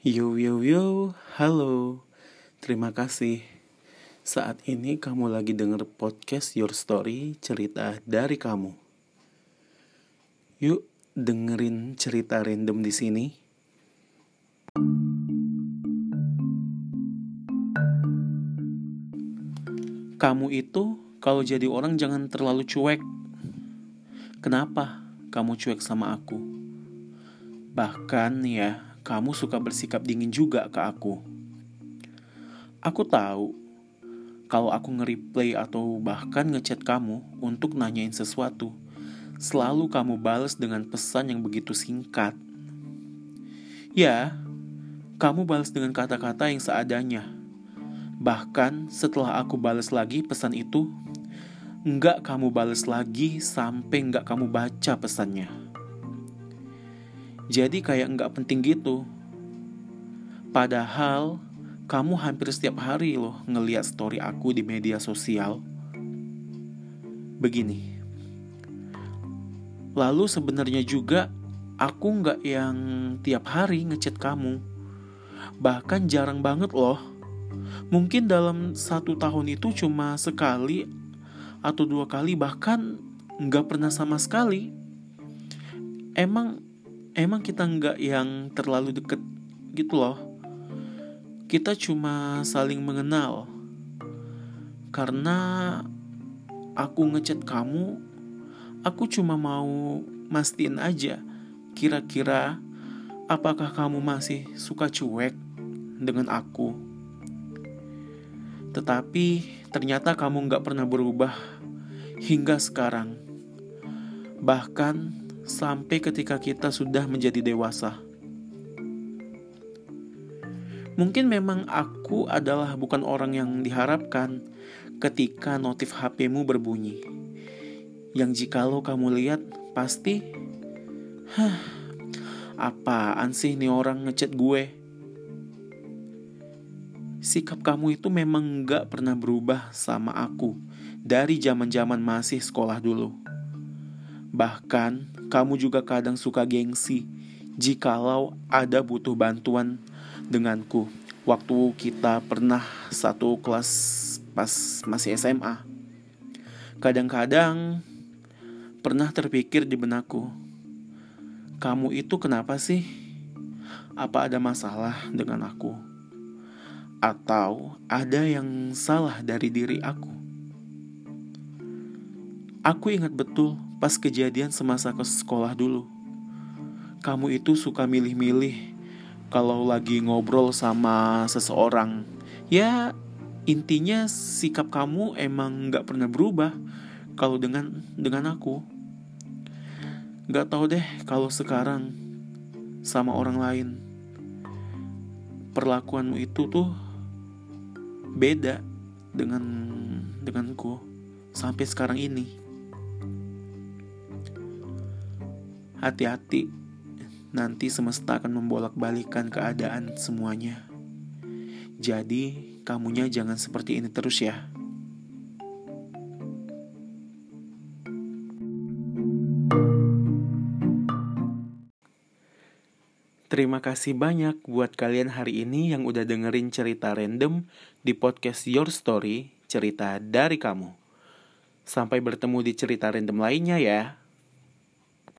Yo yo yo, halo. Terima kasih. Saat ini kamu lagi denger podcast Your Story, cerita dari kamu. Yuk dengerin cerita random di sini. Kamu itu kalau jadi orang jangan terlalu cuek. Kenapa kamu cuek sama aku? Bahkan ya, kamu suka bersikap dingin juga ke aku. Aku tahu kalau aku nge-replay atau bahkan ngechat kamu untuk nanyain sesuatu, selalu kamu balas dengan pesan yang begitu singkat. Ya, kamu balas dengan kata-kata yang seadanya. Bahkan setelah aku balas lagi pesan itu, enggak kamu balas lagi sampai enggak kamu baca pesannya. Jadi kayak enggak penting gitu. Padahal kamu hampir setiap hari loh ngeliat story aku di media sosial. Begini. Lalu sebenarnya juga aku nggak yang tiap hari ngechat kamu. Bahkan jarang banget loh. Mungkin dalam satu tahun itu cuma sekali atau dua kali bahkan nggak pernah sama sekali. Emang emang kita nggak yang terlalu deket gitu loh. Kita cuma saling mengenal. Karena aku ngechat kamu, aku cuma mau mastiin aja kira-kira apakah kamu masih suka cuek dengan aku. Tetapi ternyata kamu nggak pernah berubah hingga sekarang. Bahkan sampai ketika kita sudah menjadi dewasa. Mungkin memang aku adalah bukan orang yang diharapkan ketika notif HP-mu berbunyi. Yang jikalau kamu lihat pasti, hah, apaan sih nih orang ngechat gue? Sikap kamu itu memang gak pernah berubah sama aku dari zaman-zaman masih sekolah dulu. Bahkan kamu juga kadang suka gengsi jikalau ada butuh bantuan denganku waktu kita pernah satu kelas pas masih SMA. Kadang-kadang pernah terpikir di benakku, kamu itu kenapa sih? Apa ada masalah dengan aku? Atau ada yang salah dari diri aku? Aku ingat betul pas kejadian semasa ke sekolah dulu. Kamu itu suka milih-milih kalau lagi ngobrol sama seseorang. Ya, intinya sikap kamu emang nggak pernah berubah kalau dengan dengan aku. Nggak tahu deh kalau sekarang sama orang lain. Perlakuanmu itu tuh beda dengan denganku sampai sekarang ini. Hati-hati, nanti semesta akan membolak-balikan keadaan semuanya. Jadi, kamunya jangan seperti ini terus ya. Terima kasih banyak buat kalian hari ini yang udah dengerin cerita random di podcast Your Story, cerita dari kamu. Sampai bertemu di cerita random lainnya ya.